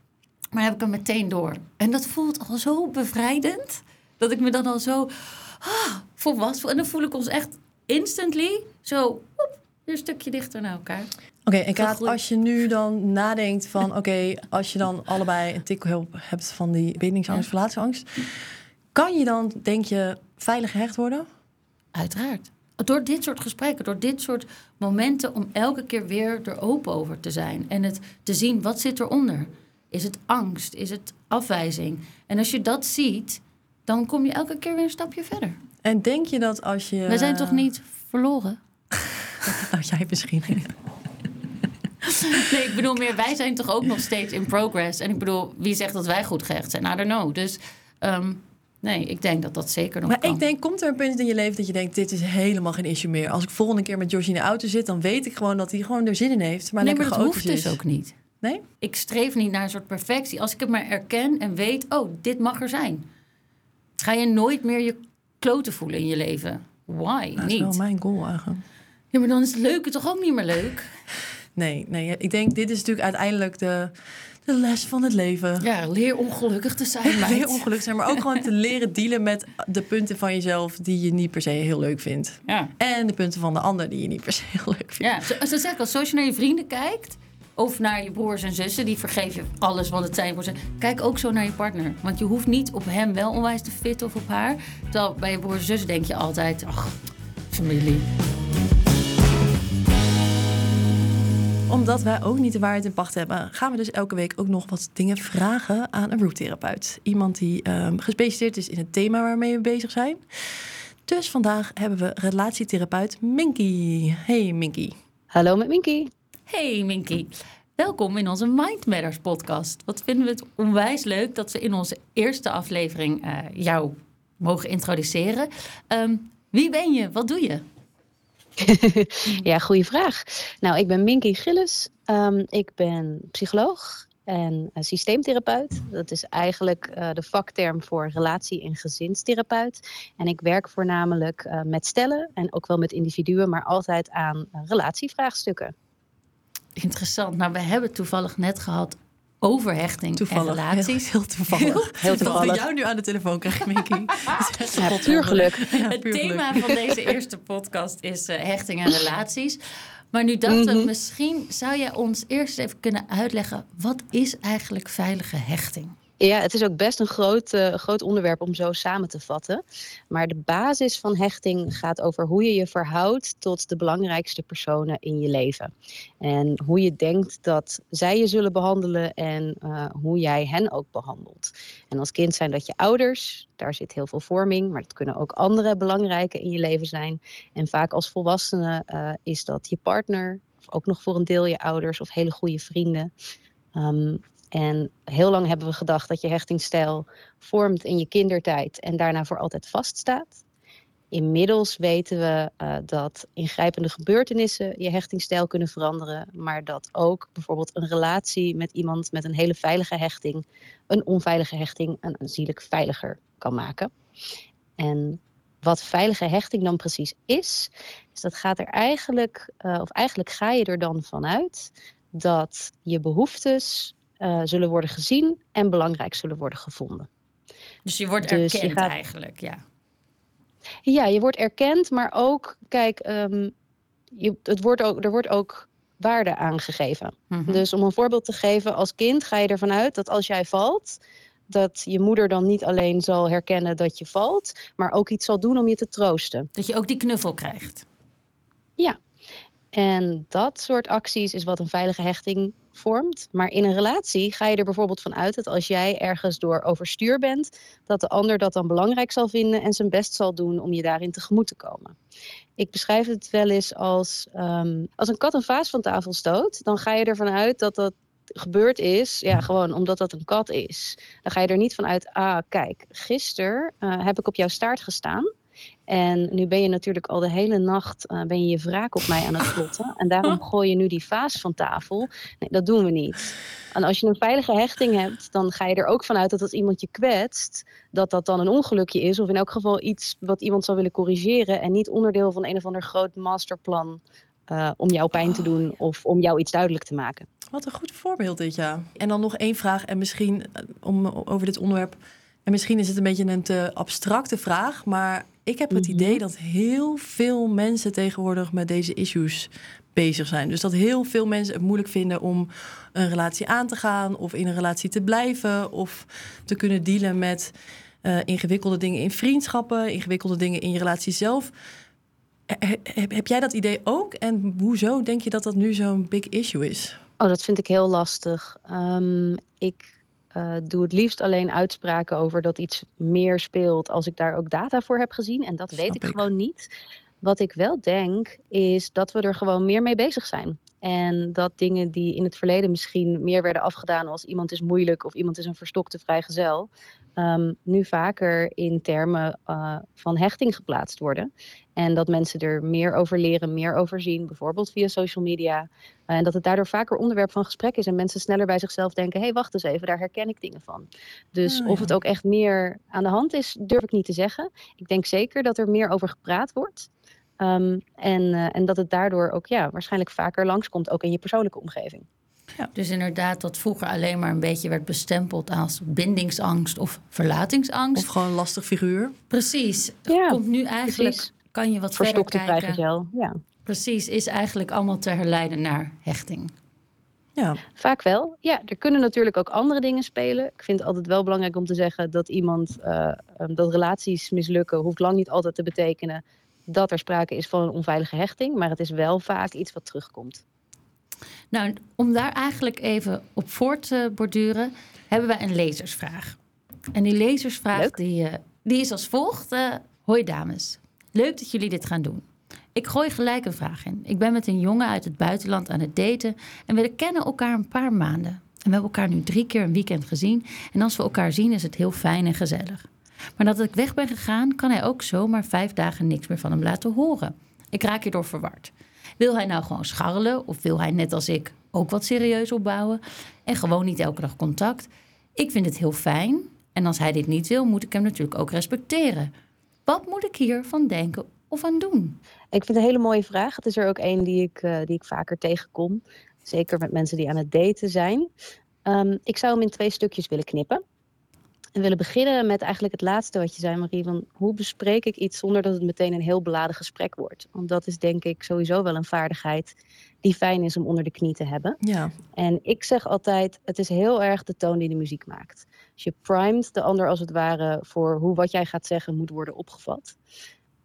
Maar heb ik hem meteen door. En dat voelt al zo bevrijdend. Dat ik me dan al zo ah, volwassen voel. En dan voel ik ons echt instantly zo weer een stukje dichter naar elkaar. Oké, en Kaat, als je nu dan nadenkt van... oké, als je dan allebei een tikkel hebt van die bindingsangst, verlatieangst... kan je dan, denk je, veilig gehecht worden? Uiteraard. Door dit soort gesprekken, door dit soort momenten... om elke keer weer er open over te zijn. En het te zien, wat zit eronder? Is het angst? Is het afwijzing? En als je dat ziet, dan kom je elke keer weer een stapje verder. En denk je dat als je... We zijn toch niet verloren? Nou, jij misschien. Nee, ik bedoel meer, wij zijn toch ook nog steeds in progress. En ik bedoel, wie zegt dat wij goed gehecht zijn? I don't know. Dus ehm, nee, ik denk dat dat zeker nog Maar kan. ik denk, komt er een punt in je leven dat je denkt... dit is helemaal geen issue meer. Als ik volgende keer met Josh in de auto zit... dan weet ik gewoon dat hij gewoon er zin in heeft. Maar nee, maar dat hoeft dus is. ook niet. Nee? Ik streef niet naar een soort perfectie. Als ik het maar erken en weet, oh, dit mag er zijn. Ga je nooit meer je kloten voelen in je leven. Why? Dat is wel niet. mijn goal eigenlijk. Ja, maar dan is het leuke toch ook niet meer leuk? Nee, nee, ik denk, dit is natuurlijk uiteindelijk de, de les van het leven. Ja, leer ongelukkig te zijn, meid. Heel ongelukkig zijn, maar ook gewoon te leren dealen met de punten van jezelf die je niet per se heel leuk vindt. Ja. En de punten van de ander die je niet per se heel leuk vindt. Ja, zo, zo zeg ik al, zoals je naar je vrienden kijkt... of naar je broers en zussen, die vergeef je alles, want het zijn voor ze. Kijk ook zo naar je partner. Want je hoeft niet op hem wel onwijs te fitten of op haar. Terwijl bij je broers en zussen denk je altijd... ach, familie. Omdat wij ook niet de waarheid in pacht hebben, gaan we dus elke week ook nog wat dingen vragen aan een roottherapeut. Iemand die ehm, gespecialiseerd is in het thema waarmee we bezig zijn. Dus vandaag hebben we relatietherapeut Minky. Hey Minky. Hallo met Minky. Hey Minky, welkom in onze Mind Matters podcast. Wat vinden we het onwijs leuk dat we in onze eerste aflevering eh, jou mogen introduceren. Ehm, wie ben je? Wat doe je? Ja, goede vraag. Nou, ik ben Minky Gillis. Ehm, ik ben psycholoog en eh, systeemtherapeut. Dat is eigenlijk eh, de vakterm voor relatie- en gezinstherapeut. En ik werk voornamelijk eh, met stellen en ook wel met individuen, maar altijd aan relatievraagstukken. Interessant. Nou, we hebben toevallig net gehad over hechting Toevallig. en relaties. Heel, heel toevallig. Heel Dat we toevallig. jou nu aan de telefoon krijgen, Minky. Dat is echt een Ja, puur geluk. Ja, het puur thema geluk. van deze eerste podcast is eh, hechting en relaties. Maar nu dachten we, Mhm. misschien zou jij ons eerst even kunnen uitleggen... wat is eigenlijk veilige hechting? Ja, het is ook best een groot, eh, groot onderwerp om zo samen te vatten. Maar de basis van hechting gaat over hoe je je verhoudt tot de belangrijkste personen in je leven. En hoe je denkt dat zij je zullen behandelen en eh, hoe jij hen ook behandelt. En als kind zijn dat je ouders, daar zit heel veel vorming, maar het kunnen ook andere belangrijke in je leven zijn. En vaak als volwassene eh, is dat je partner, of ook nog voor een deel je ouders of hele goede vrienden. Ehm, en heel lang hebben we gedacht dat je hechtingsstijl vormt in je kindertijd en daarna voor altijd vaststaat. Inmiddels weten we eh, dat ingrijpende gebeurtenissen je hechtingsstijl kunnen veranderen, maar dat ook bijvoorbeeld een relatie met iemand met een hele veilige hechting een onveilige hechting een aanzienlijk veiliger kan maken. En wat veilige hechting dan precies is, is dat gaat er eigenlijk, uh, of eigenlijk ga je er dan vanuit dat je behoeftes uh, zullen worden gezien en belangrijk zullen worden gevonden. Dus je wordt dus erkend gaat... eigenlijk, ja. Ja, je wordt erkend, maar ook, kijk, um, je, het wordt ook, er wordt ook waarde aangegeven. Mm -hmm. Dus om een voorbeeld te geven, als kind ga je ervan uit dat als jij valt, dat je moeder dan niet alleen zal herkennen dat je valt, maar ook iets zal doen om je te troosten. Dat je ook die knuffel krijgt. Ja, en dat soort acties is wat een veilige hechting vormt. Maar in een relatie ga je er bijvoorbeeld van uit dat als jij ergens door overstuur bent, dat de ander dat dan belangrijk zal vinden en zijn best zal doen om je daarin tegemoet te komen. Ik beschrijf het wel eens als um, als een kat een vaas van tafel stoot, dan ga je ervan uit dat dat gebeurd is, ja, gewoon omdat dat een kat is. Dan ga je er niet van uit, ah, kijk, gisteren uh, heb ik op jouw staart gestaan. En nu ben je natuurlijk al de hele nacht uh, ben je, je wraak op mij aan het plotten. En daarom gooi je nu die vaas van tafel. Nee, dat doen we niet. En als je een veilige hechting hebt, dan ga je er ook vanuit dat als iemand je kwetst, dat dat dan een ongelukje is. Of in elk geval iets wat iemand zou willen corrigeren. En niet onderdeel van een of ander groot masterplan uh, om jou pijn te doen of om jou iets duidelijk te maken. Wat een goed voorbeeld dit, ja. En dan nog één vraag en misschien om over dit onderwerp. En misschien is het een beetje een te abstracte vraag, maar ik heb het idee dat heel veel mensen tegenwoordig met deze issues bezig zijn. Dus dat heel veel mensen het moeilijk vinden om een relatie aan te gaan of in een relatie te blijven of te kunnen dealen met uh, ingewikkelde dingen in vriendschappen, ingewikkelde dingen in je relatie zelf. Heb, heb jij dat idee ook? En hoezo denk je dat dat nu zo'n big issue is? Oh, dat vind ik heel lastig. Um, ik uh, doe het liefst alleen uitspraken over dat iets meer speelt als ik daar ook data voor heb gezien. En dat Snap weet ik, ik gewoon niet. Wat ik wel denk, is dat we er gewoon meer mee bezig zijn. En dat dingen die in het verleden misschien meer werden afgedaan als iemand is moeilijk of iemand is een verstokte vrijgezel, um, nu vaker in termen uh, van hechting geplaatst worden. En dat mensen er meer over leren, meer over zien, bijvoorbeeld via social media. En dat het daardoor vaker onderwerp van gesprek is en mensen sneller bij zichzelf denken: hé, hey, wacht eens even, daar herken ik dingen van. Dus oh, of het ook echt meer aan de hand is, durf ik niet te zeggen. Ik denk zeker dat er meer over gepraat wordt. Um, en, uh, en dat het daardoor ook ja, waarschijnlijk vaker langskomt, ook in je persoonlijke omgeving. Ja. Dus inderdaad, dat vroeger alleen maar een beetje werd bestempeld als bindingsangst of verlatingsangst. Of gewoon lastig figuur. Precies. Ja, komt nu eigenlijk, precies. kan je wat verder kijken. vrijgezel, ja. Precies, is eigenlijk allemaal te herleiden naar hechting. Ja. Vaak wel. Ja, er kunnen natuurlijk ook andere dingen spelen. Ik vind het altijd wel belangrijk om te zeggen dat iemand, uh, dat relaties mislukken, hoeft lang niet altijd te betekenen dat er sprake is van een onveilige hechting. Maar het is wel vaak iets wat terugkomt. Nou, om daar eigenlijk even op voort te borduren, hebben wij een lezersvraag. En die lezersvraag die, uh, die is als volgt. Uh, Hoi dames, leuk dat jullie dit gaan doen. Ik gooi gelijk een vraag in. Ik ben met een jongen uit het buitenland aan het daten en we kennen elkaar een paar maanden. En we hebben elkaar nu drie keer een weekend gezien. En als we elkaar zien is het heel fijn en gezellig. Maar nadat ik weg ben gegaan, kan hij ook zomaar vijf dagen niks meer van hem laten horen. Ik raak hierdoor verward. Wil hij nou gewoon scharrelen of wil hij net als ik ook wat serieus opbouwen en gewoon niet elke dag contact? Ik vind het heel fijn en als hij dit niet wil, moet ik hem natuurlijk ook respecteren. Wat moet ik hiervan denken of aan doen? Ik vind het een hele mooie vraag. Het is er ook een die ik, uh, die ik vaker tegenkom. Zeker met mensen die aan het daten zijn. Um, ik zou hem in twee stukjes willen knippen. En willen beginnen met eigenlijk het laatste wat je zei, Marie. Van hoe bespreek ik iets zonder dat het meteen een heel beladen gesprek wordt? Want dat is denk ik sowieso wel een vaardigheid die fijn is om onder de knie te hebben. Ja. En ik zeg altijd, het is heel erg de toon die de muziek maakt. Dus je primet de ander als het ware voor hoe wat jij gaat zeggen moet worden opgevat.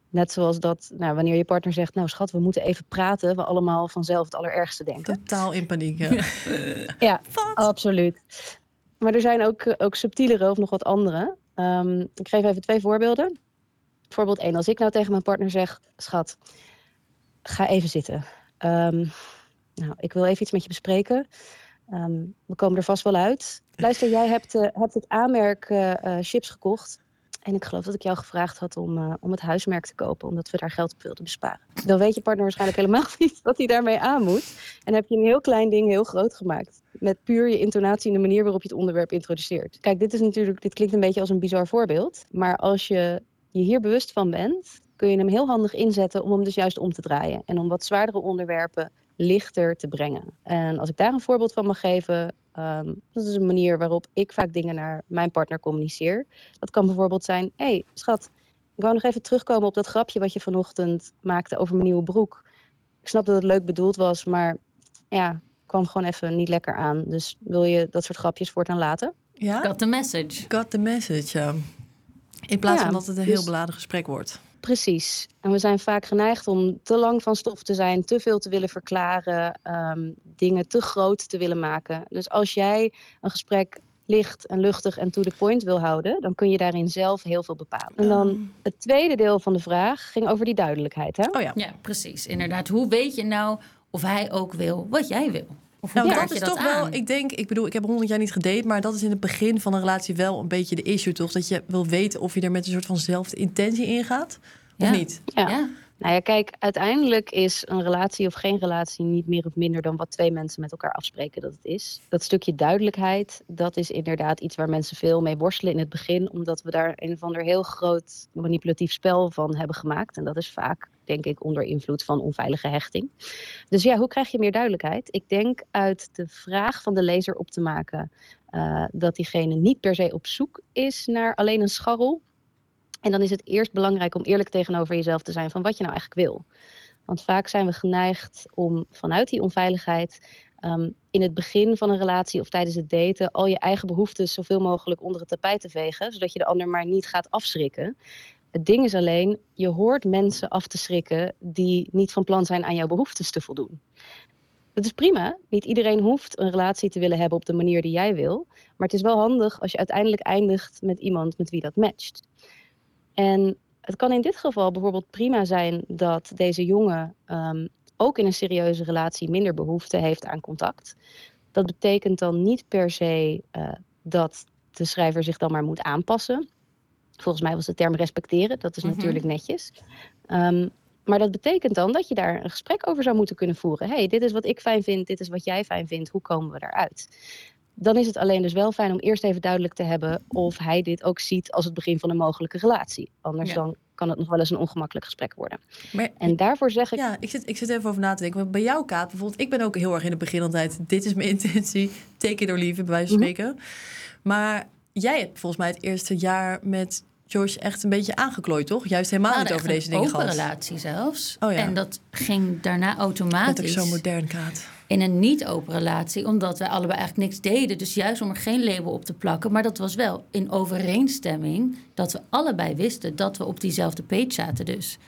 Net zoals dat, nou, wanneer je partner zegt, nou schat, we moeten even praten, we allemaal vanzelf het allerergste denken. Totaal in paniek. Ja, ja absoluut. Maar er zijn ook, ook subtielere of nog wat andere. Um, ik geef even twee voorbeelden. Voorbeeld 1. Als ik nou tegen mijn partner zeg: Schat, ga even zitten. Um, nou, ik wil even iets met je bespreken. Um, we komen er vast wel uit. Luister, jij hebt, hebt het aanmerk uh, chips gekocht. En ik geloof dat ik jou gevraagd had om, om het huismerk te kopen, omdat we daar geld op wilden besparen. Dan weet je partner waarschijnlijk helemaal niet wat hij daarmee aan moet. En heb je een heel klein ding heel groot gemaakt. Met puur je intonatie en de manier waarop je het onderwerp introduceert. Kijk, dit is natuurlijk, dit klinkt een beetje als een bizar voorbeeld. Maar als je je hier bewust van bent, kun je hem heel handig inzetten om hem dus juist om te draaien. En om wat zwaardere onderwerpen lichter te brengen. En als ik daar een voorbeeld van mag geven, ehm, dat is een manier waarop ik vaak dingen naar mijn partner communiceer. Dat kan bijvoorbeeld zijn: hé, hey, schat, ik wou nog even terugkomen op dat grapje wat je vanochtend maakte over mijn nieuwe broek. Ik snap dat het leuk bedoeld was, maar ja, kwam gewoon even niet lekker aan. Dus wil je dat soort grapjes voortaan laten? Ja? Got the message. Got the message, ja. In plaats Ja, van dat het een dus- heel beladen gesprek wordt. Precies. En we zijn vaak geneigd om te lang van stof te zijn, te veel te willen verklaren, ehm, dingen te groot te willen maken. Dus als jij een gesprek licht en luchtig en to the point wil houden, dan kun je daarin zelf heel veel bepalen. En dan het tweede deel van de vraag ging over die duidelijkheid. Hè? Oh ja. Ja, precies. Inderdaad. Hoe weet je nou of hij ook wil wat jij wil? Of hoe Nou, dat je is toch wel, ik denk, ik bedoel, ik heb honderd jaar niet gedate, maar dat is in het begin van een relatie wel een beetje de issue, toch? Dat je wil weten of je er met een soort van zelfde intentie in gaat, of Ja. niet? Ja. Ja. Nou ja, kijk, uiteindelijk is een relatie of geen relatie niet meer of minder dan wat twee mensen met elkaar afspreken dat het is. Dat stukje duidelijkheid, dat is inderdaad iets waar mensen veel mee worstelen in het begin, omdat we daar een of ander heel groot manipulatief spel van hebben gemaakt. En dat is vaak, denk ik, onder invloed van onveilige hechting. Dus ja, hoe krijg je meer duidelijkheid? Ik denk uit de vraag van de lezer op te maken eh, dat diegene niet per se op zoek is naar alleen een scharrel. En dan is het eerst belangrijk om eerlijk tegenover jezelf te zijn van wat je nou eigenlijk wil. Want vaak zijn we geneigd om vanuit die onveiligheid ehm, in het begin van een relatie of tijdens het daten al je eigen behoeftes zoveel mogelijk onder het tapijt te vegen, zodat je de ander maar niet gaat afschrikken. Het ding is alleen, je hoort mensen af te schrikken die niet van plan zijn aan jouw behoeftes te voldoen. Dat is prima. Niet iedereen hoeft een relatie te willen hebben op de manier die jij wil. Maar het is wel handig als je uiteindelijk eindigt met iemand met wie dat matcht. En het kan in dit geval bijvoorbeeld prima zijn dat deze jongen ehm, ook in een serieuze relatie minder behoefte heeft aan contact. Dat betekent dan niet per se eh, dat de schrijver zich dan maar moet aanpassen. Volgens mij was de term respecteren, dat is Mhm. natuurlijk netjes. Ehm, maar dat betekent dan dat je daar een gesprek over zou moeten kunnen voeren. hey, dit is wat ik fijn vind, dit is wat jij fijn vindt, hoe komen we daaruit? Dan is het alleen dus wel fijn om eerst even duidelijk te hebben of hij dit ook ziet als het begin van een mogelijke relatie. Anders Ja. dan kan het nog wel eens een ongemakkelijk gesprek worden. Maar En daarvoor zeg ik, ja, ik zit, ik zit even over na te denken. Bij jou, Kaat, bijvoorbeeld, ik ben ook heel erg in het begin altijd, dit is mijn intentie, take it or leave it, bij wijze van Mhm. spreken. Maar jij hebt volgens mij het eerste jaar met George echt een beetje aangeklooid, toch? Juist helemaal niet over deze dingen een open gehad. relatie zelfs. Oh ja. En dat ging daarna Dat automatisch zo modern, Kaat. in een niet-open relatie. Omdat wij allebei eigenlijk niks deden. Dus juist om er geen label op te plakken. Maar dat was wel in overeenstemming dat we allebei wisten dat we op diezelfde page zaten dus.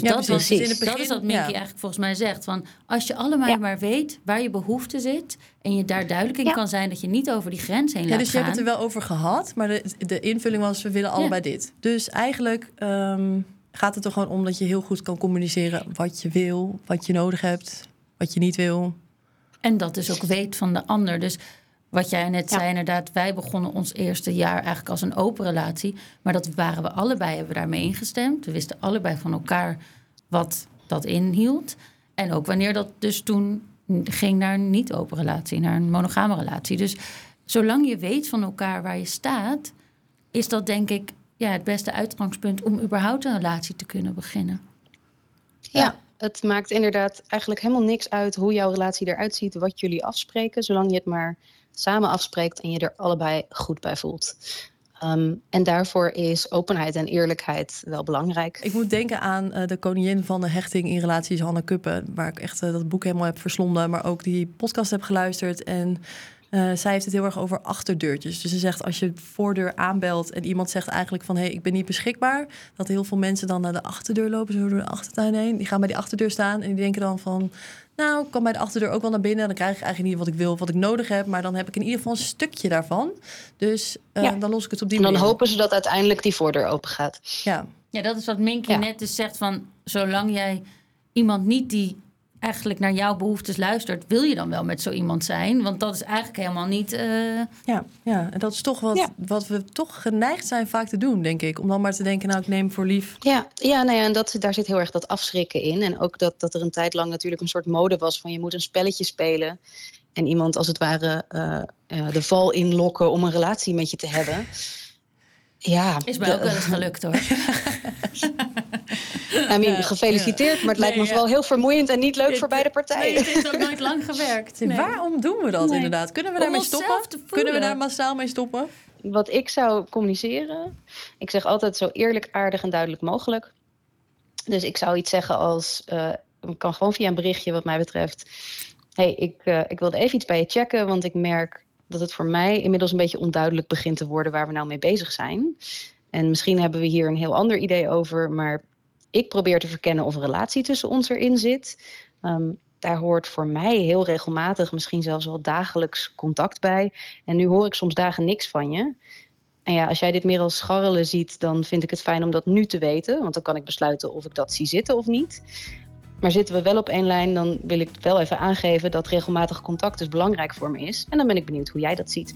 Dus Ja, dat, precies. was, Dus dat is wat Minky ja. eigenlijk volgens mij zegt. Van als je allemaal Ja. maar weet waar je behoefte zit... en je daar duidelijk in Ja. kan zijn dat je niet over die grens heen Ja, laat dus je hebt het er wel over gehad, maar de, de invulling was, we willen allebei dit. Dus eigenlijk ehm, gaat het er gewoon om dat je heel goed kan communiceren wat je wil, wat je nodig hebt, wat je niet wil. En dat dus ook weet van de ander. Dus wat jij net Ja. zei, inderdaad, wij begonnen ons eerste jaar eigenlijk als een open relatie. Maar dat waren we allebei, hebben we daarmee ingestemd. We wisten allebei van elkaar wat dat inhield. En ook wanneer dat dus toen ging naar een niet-open relatie, naar een monogame relatie. Dus zolang je weet van elkaar waar je staat, is dat denk ik ja, het beste uitgangspunt om überhaupt een relatie te kunnen beginnen. Ja, het maakt inderdaad eigenlijk helemaal niks uit hoe jouw relatie eruit ziet, wat jullie afspreken, zolang je het maar samen afspreekt en je er allebei goed bij voelt. Ehm, en daarvoor is openheid en eerlijkheid wel belangrijk. Ik moet denken aan eh, de koningin van de hechting in relaties, Hanne Kuppen, waar ik echt eh, dat boek helemaal heb verslonden, maar ook die podcast heb geluisterd. En eh, zij heeft het heel erg over achterdeurtjes. Dus ze zegt als je voordeur aanbelt en iemand zegt eigenlijk van hé, hey, ik ben niet beschikbaar, dat heel veel mensen dan naar de achterdeur lopen, zo door de achtertuin heen. Die gaan bij die achterdeur staan en die denken dan van nou, ik kan bij de achterdeur ook wel naar binnen. Dan krijg ik eigenlijk niet wat ik wil, of wat ik nodig heb. Maar dan heb ik in ieder geval een stukje daarvan. Dus eh, Ja. dan los ik het op die En dan manier. op. hopen ze dat uiteindelijk die voordeur open gaat. Ja. Ja, dat is wat Minky Ja. net dus zegt van... zolang jij iemand niet die eigenlijk naar jouw behoeftes luistert... wil je dan wel met zo iemand zijn? Want dat is eigenlijk helemaal niet... eh, Ja, ja, en dat is toch wat, Ja. wat we toch geneigd zijn vaak te doen, denk ik. Om dan maar te denken, nou, ik neem voor lief. Ja, ja, nou ja en dat, daar zit heel erg dat afschrikken in. En ook dat, dat er een tijd lang natuurlijk een soort mode was van je moet een spelletje spelen. En iemand als het ware eh, eh, de val inlokken om een relatie met je te hebben. Ja, Is mij de- ook wel eens gelukt hoor. I mean, gefeliciteerd, maar het lijkt me vooral heel vermoeiend en niet leuk voor beide Nee, partijen. het heeft ook nooit lang gewerkt. Nee. Waarom doen we dat Nee. inderdaad? Kunnen we daarmee stoppen? Kunnen we daar massaal mee stoppen? Wat ik zou communiceren, ik zeg altijd zo eerlijk, aardig en duidelijk mogelijk. Dus ik zou iets zeggen als, eh het kan gewoon via een berichtje wat mij betreft. hey, ik, eh, ik wilde even iets bij je checken, want ik merk dat het voor mij inmiddels een beetje onduidelijk begint te worden waar we nou mee bezig zijn. En misschien hebben we hier een heel ander idee over, maar ik probeer te verkennen of een relatie tussen ons erin zit. Ehm, daar hoort voor mij heel regelmatig, misschien zelfs wel dagelijks contact bij. En nu hoor ik soms dagen niks van je. En ja, als jij dit meer als scharrelen ziet, dan vind ik het fijn om dat nu te weten. Want dan kan ik besluiten of ik dat zie zitten of niet. Maar zitten we wel op één lijn, dan wil ik wel even aangeven dat regelmatig contact dus belangrijk voor me is. En dan ben ik benieuwd hoe jij dat ziet.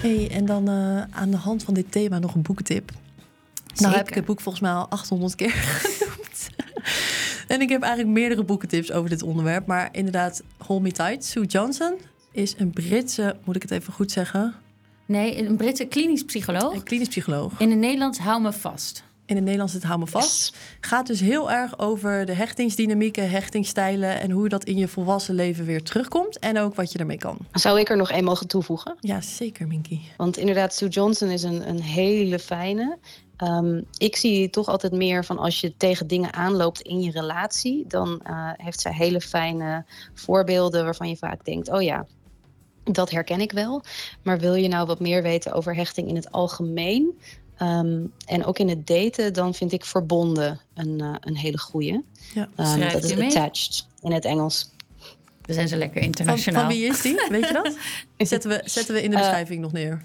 Hey, en dan eh, aan de hand van dit thema nog een boekentip. Nou heb ik het boek volgens mij al 800 keer genoemd. en ik heb eigenlijk meerdere boekentips over dit onderwerp. Maar inderdaad, Hold Me Tight. Sue Johnson is een Britse, moet ik het even goed zeggen, Nee, een Britse klinisch psycholoog. een klinisch psycholoog. In het Nederlands hou me vast. In het Nederlands het Hou Me Vast. Gaat dus heel erg over de hechtingsdynamieken, hechtingsstijlen... en hoe dat in je volwassen leven weer terugkomt. En ook wat je ermee kan. Zou ik er nog één mogen toevoegen? Ja, zeker, Minky. Want inderdaad, Sue Johnson is een, een hele fijne. Ehm, ik zie toch altijd meer van als je tegen dingen aanloopt in je relatie, dan eh, heeft zij hele fijne voorbeelden waarvan je vaak denkt: oh ja, dat herken ik wel. Maar wil je nou wat meer weten over hechting in het algemeen? ehm, en ook in het daten, dan vind ik verbonden een, eh, een hele goeie. Ja. Ehm, dat is mee? attached in het Engels. We zijn ze lekker Van, internationaal. van wie is die? Weet je dat? Zetten we, zetten we in de Eh, beschrijving nog neer.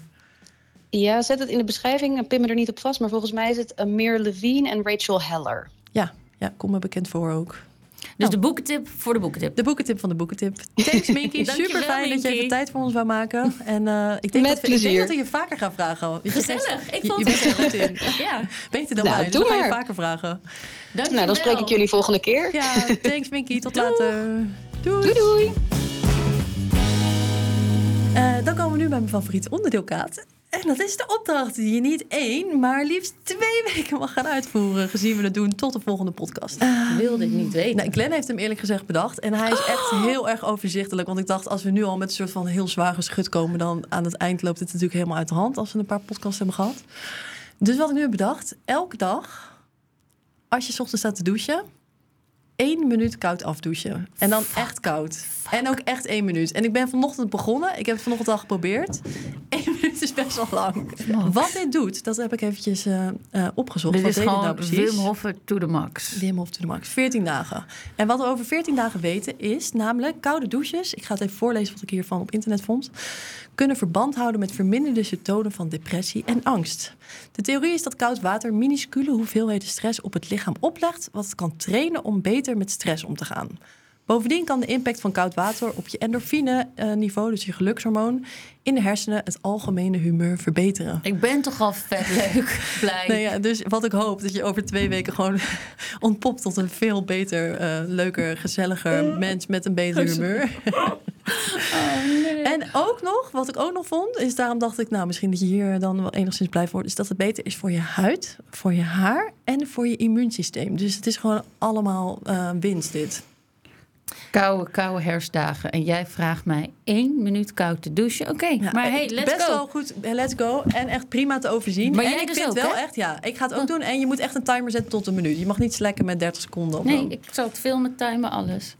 Ja, zet het in de beschrijving. Pin me er niet op vast, maar volgens mij is het Amir Levine en Rachel Heller. Ja, ja, kom me bekend voor ook. Dus de boekentip voor de boekentip. De boekentip van de boekentip. Thanks, Minky. Super fijn dat je even tijd voor ons wou maken. En eh, ik, denk Met dat we, ik denk dat we je vaker gaan vragen. Je Gezellig. Ik je- vond je het bent er goed in. Ja, Beter dan Nou, mij. Dus doe we gaan je maar. vaker vragen. dankjewel. Nou, dan spreek ik jullie volgende keer. Ja, thanks Minky. Tot later. Doei. Doei doei! Eh, dan komen we nu bij mijn favoriete onderdeel, Kaat. En dat is de opdracht die je niet één, maar liefst twee weken mag gaan uitvoeren. Gezien we het doen tot de volgende podcast. Ik wilde dit niet weten. Nou, Glenn heeft hem eerlijk gezegd bedacht. En hij is echt heel erg overzichtelijk. Want ik dacht, als we nu al met een soort van heel zwaar geschut komen... dan aan het eind loopt het natuurlijk helemaal uit de hand... als we een paar podcasts hebben gehad. Dus wat ik nu heb bedacht... elke dag, als je 's ochtends staat te douchen... één minuut koud afdouchen. En dan echt koud. En ook echt één minuut. En ik ben vanochtend begonnen. Ik heb het vanochtend al geprobeerd. Eén minuut is best wel lang. Wat dit doet, dat heb ik eventjes eh, eh, opgezocht. Dit Wat is gewoon nou precies? Wim to the max. Wim Hof to the max. 14 dagen. En wat we over 14 dagen weten is namelijk koude douches. Ik ga het even voorlezen wat ik hiervan op internet vond. Kunnen verband houden met verminderde symptomen van depressie en angst. De theorie is dat koud water minuscule hoeveelheden stress op het lichaam oplegt, wat het kan trainen om beter met stress om te gaan. Bovendien kan de impact van koud water op je endorfine-niveau, dus je gelukshormoon, in de hersenen het algemene humeur verbeteren. Ik ben toch al vet leuk, blij. Nee, ja, dus wat ik hoop, dat je over twee weken gewoon ontpopt tot een veel beter, eh, leuker, gezelliger mens met een beter humeur. En ook nog, wat ik ook nog vond, is daarom dacht ik, nou, misschien dat je hier dan wel enigszins blij wordt, is dat het beter is voor je huid, voor je haar en voor je immuunsysteem. Dus het is gewoon allemaal eh, winst dit. Koude, koude herfstdagen. En jij vraagt mij één minuut koud te douchen. Oké, Ja, maar hey, let's best go. wel goed, let's go. En echt prima te overzien. Maar en jij ik dus vind ook, wel hè? echt, ja, ik ga het ook doen. En je moet echt een timer zetten tot een minuut. Je mag niet slekken met 30 seconden. Of Nee, ik zal het filmen, timen, alles.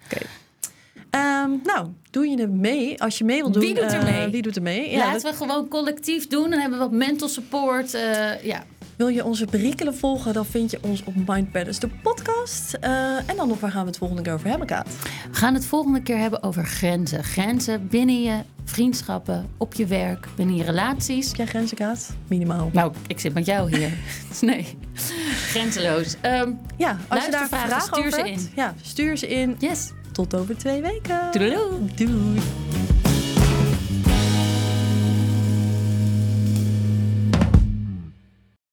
Ehm, nou, doe je er mee? Als je mee wil doen. Wie doet er eh, mee? wie doet er mee? Ja, Laten dat- we gewoon collectief doen. Dan hebben we wat mental support. eh, ja. Wil je onze perikelen volgen, dan vind je ons op Mind Paddles, de podcast. Eh, en dan nog, waar gaan we het volgende keer over hebben, Kaat? We gaan het volgende keer hebben over grenzen. Grenzen binnen je vriendschappen, op je werk, binnen je relaties. Heb jij grenzen, Kaat? Minimaal. Nou, ik zit met jou hier. nee, grenzeloos. Ehm, Ja, als je daar Luistervragen, vragen stuur over ze in. ja, stuur ze in. yes. Tot over twee weken. Doei. Doei.